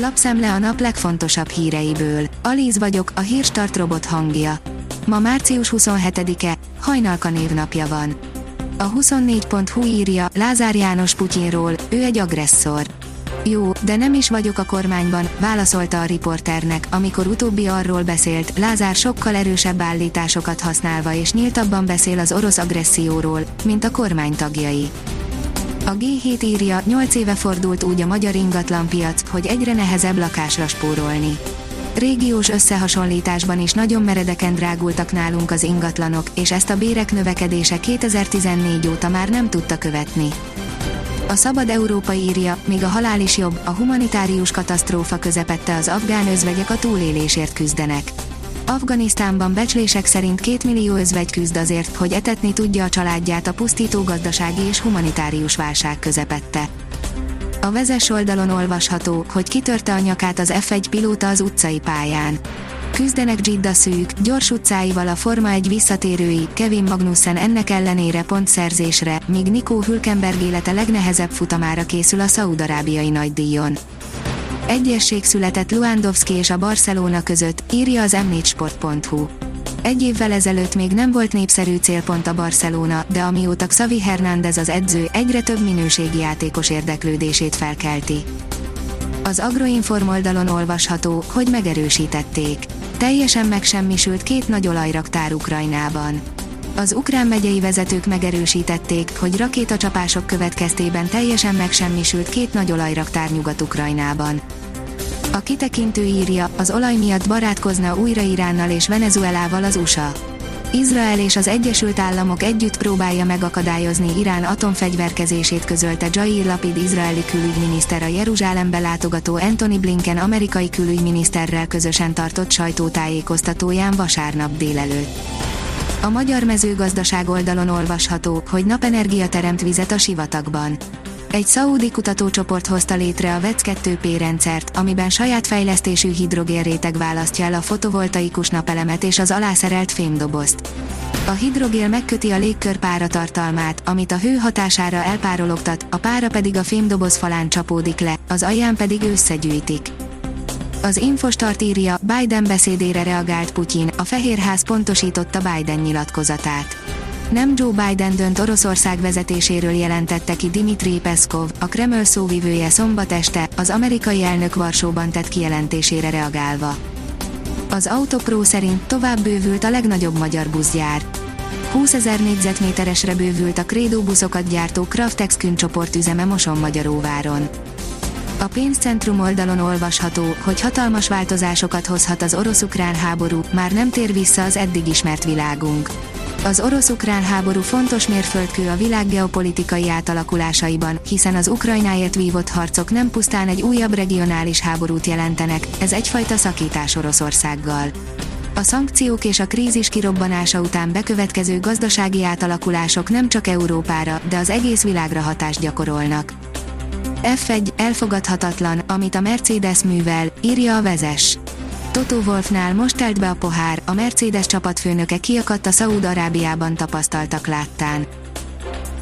Lapszemle a nap legfontosabb híreiből. Alíz vagyok, a hírstart robot hangja. Ma március 27-e, Hajnalka névnapja van. A 24.hu írja Lázár János Putyinról, ő egy agresszor. Jó, de nem is vagyok a kormányban, válaszolta a riporternek, amikor utóbbi arról beszélt, Lázár sokkal erősebb állításokat használva és nyíltabban beszél az orosz agresszióról, mint a kormány tagjai. A G7 írja, 8 éve fordult úgy a magyar ingatlanpiac, hogy egyre nehezebb lakásra spórolni. Régiós összehasonlításban is nagyon meredeken drágultak nálunk az ingatlanok, és ezt a bérek növekedése 2014 óta már nem tudta követni. A Szabad Európa írja, még a halál is jobb, a humanitárius katasztrófa közepette az afgán özvegyek a túlélésért küzdenek. Afganisztánban becslések szerint két millió özvegy küzd azért, hogy etetni tudja a családját a pusztító gazdasági és humanitárius válság közepette. A vezes oldalon olvasható, hogy kitörte a nyakát az F1 pilóta az utcai pályán. Küzdenek Gidda szűk, gyors utcáival a Forma 1 visszatérői, Kevin Magnussen ennek ellenére pontszerzésre, míg Nico Hülkenberg élete legnehezebb futamára készül a szaudarábiai nagydíjon. Egyesség született Luandowski és a Barcelona között, írja az m4sport.hu. Egy évvel ezelőtt még nem volt népszerű célpont a Barcelona, de amióta Xavi Hernández az edző, egyre több minőségi játékos érdeklődését felkelti. Az Agroinform oldalon olvasható, hogy megerősítették. Teljesen megsemmisült két nagy olajraktár Ukrajnában. Az ukrán megyei vezetők megerősítették, hogy rakétacsapások következtében teljesen megsemmisült két nagy olajraktár Nyugat-Ukrajnában. A kitekintő írja, az olaj miatt barátkozna újra Iránnal és Venezuelával az USA. Izrael és az Egyesült Államok együtt próbálja megakadályozni Irán atomfegyverkezését közölte Jair Lapid izraeli külügyminiszter a Jeruzsálembe látogató Anthony Blinken amerikai külügyminiszterrel közösen tartott sajtótájékoztatóján vasárnap délelőtt. A magyar mezőgazdaság oldalon olvasható, hogy napenergia teremt vizet a sivatagban. Egy szaúdi kutatócsoport hozta létre a VEC 2P rendszert, amiben saját fejlesztésű hidrogénréteg választja el a fotovoltaikus napelemet és az alászerelt fémdobozt. A hidrogél megköti a légkör páratartalmát, amit a hő hatására elpárologtat, a pára pedig a fémdoboz falán csapódik le, az alján pedig összegyűjtik. Az Infostart írja, Biden beszédére reagált Putyin, a Fehérház pontosította Biden nyilatkozatát. Nem Joe Biden dönt Oroszország vezetéséről jelentette ki Dimitri Peszkov, a Kreml szóvivője szombat este, az amerikai elnök Varsóban tett kijelentésére reagálva. Az Autopro szerint tovább bővült a legnagyobb magyar buszgyár. 20 ezer négyzetméteresre bővült a Credo buszokat gyártó Craftex csoport üzeme Moson-Magyaróváron. A pénzcentrum oldalon olvasható, hogy hatalmas változásokat hozhat az orosz-ukrán háború, már nem tér vissza az eddig ismert világunk. Az orosz-ukrán háború fontos mérföldkő a világ geopolitikai átalakulásaiban, hiszen az Ukrajnáért vívott harcok nem pusztán egy újabb regionális háborút jelentenek, ez egyfajta szakítás Oroszországgal. A szankciók és a krízis kirobbanása után bekövetkező gazdasági átalakulások nem csak Európára, de az egész világra hatást gyakorolnak. F1 elfogadhatatlan, amit a Mercedes művel, írja a vezes. Toto Wolfnál most telt be a pohár, a Mercedes csapatfőnöke kiakadt a Szaúd-Arábiában tapasztaltak láttán.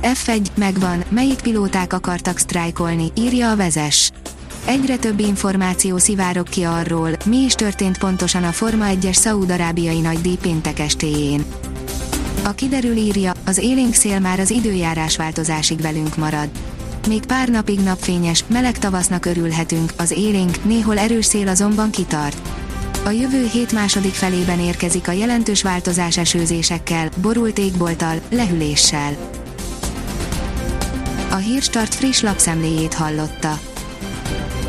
F1, megvan, melyik pilóták akartak sztrájkolni, írja a vezes. Egyre több információ szivárok ki arról, mi is történt pontosan a Forma 1-es Szaúd-Arábiai nagydíj péntek estéjén. A kiderül írja, az élénk szél már az időjárás változásig velünk marad. Még pár napig napfényes, meleg tavasznak örülhetünk, az élénk, néhol erős szél azonban kitart. A jövő hét második felében érkezik a jelentős változás esőzésekkel, borult égbolttal, lehűléssel. A Hírstart friss lapszemléjét hallotta.